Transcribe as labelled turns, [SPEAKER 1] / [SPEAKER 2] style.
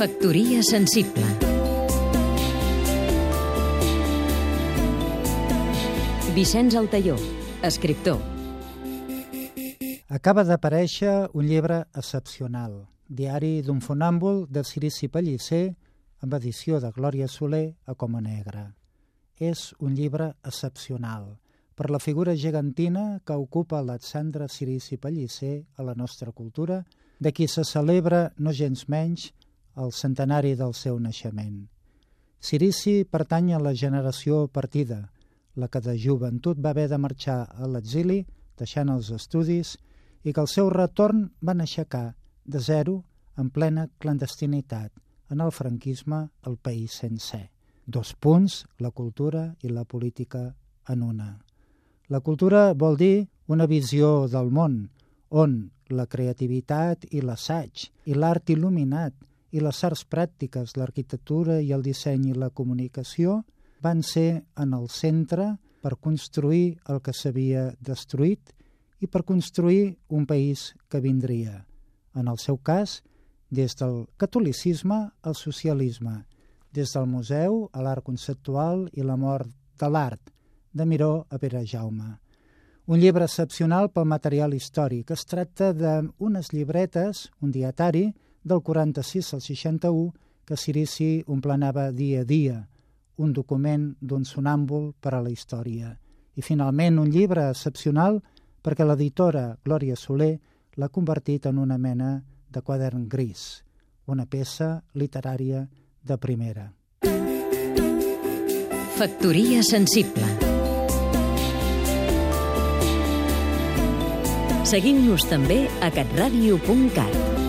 [SPEAKER 1] Factoria sensible Vicenç Altaió, escriptor
[SPEAKER 2] Acaba d'aparèixer un llibre excepcional, Diari d'un fonàmbul de Cirici Pellicer, amb edició de Glòria Soler a Coma Negra. És un llibre excepcional per la figura gegantina que ocupa Alexandre Cirici Pellicer a la nostra cultura, de qui se celebra no gens menys el centenari del seu naixement. Cirici pertany a la generació partida, la que de joventut va haver de marxar a l'exili, deixant els estudis, i que al seu retorn van aixecar de zero en plena clandestinitat en el franquisme el país sencer. Dos punts, la cultura i la política en una. La cultura vol dir una visió del món, on la creativitat i l'assaig, i l'art il·luminat, i les arts pràctiques, l'arquitectura i el disseny i la comunicació van ser en el centre per construir el que s'havia destruït i per construir un país que vindria. En el seu cas, des del catolicisme al socialisme, des del museu a l'art conceptual i la mort de l'art, de Miró a Pere Jaume. Un llibre excepcional pel material històric. Es tracta d'unes llibretes, un dietari, del 46 al 61, que Sirici omplenava dia a dia, un document d'un sonàmbul per a la història. I finalment un llibre excepcional perquè l'editora Glòria Soler l'ha convertit en una mena de quadern gris, una peça literària de primera.
[SPEAKER 1] Factoria sensible Seguim-nos també a catradio.cat